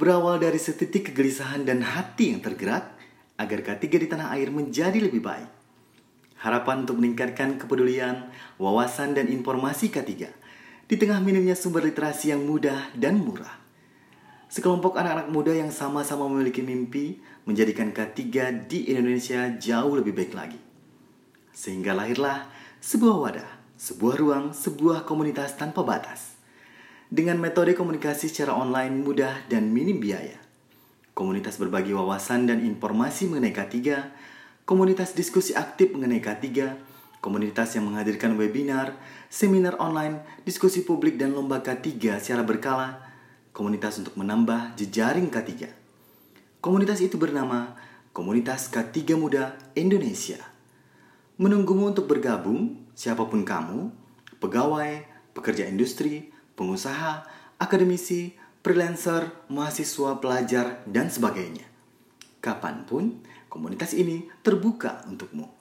berawal dari setitik kegelisahan dan hati yang tergerak agar K3 di tanah air menjadi lebih baik. Harapan untuk meningkatkan kepedulian, wawasan, dan informasi K3 di tengah minimnya sumber literasi yang mudah dan murah. Sekelompok anak-anak muda yang sama-sama memiliki mimpi menjadikan K3 di Indonesia jauh lebih baik lagi. Sehingga lahirlah sebuah wadah, sebuah ruang, sebuah komunitas tanpa batas. Dengan metode komunikasi secara online mudah dan minim biaya. Komunitas berbagi wawasan dan informasi mengenai K3, komunitas diskusi aktif mengenai K3, komunitas yang menghadirkan webinar, seminar online, diskusi publik dan lomba K3 secara berkala, komunitas untuk menambah jejaring K3. Komunitas itu bernama Komunitas K3 Muda Indonesia. Menunggumu untuk bergabung, siapa pun kamu, pegawai, pekerja industri, pengusaha, akademisi, freelancer, mahasiswa, pelajar, dan sebagainya. Kapan pun, komunitas ini terbuka untukmu.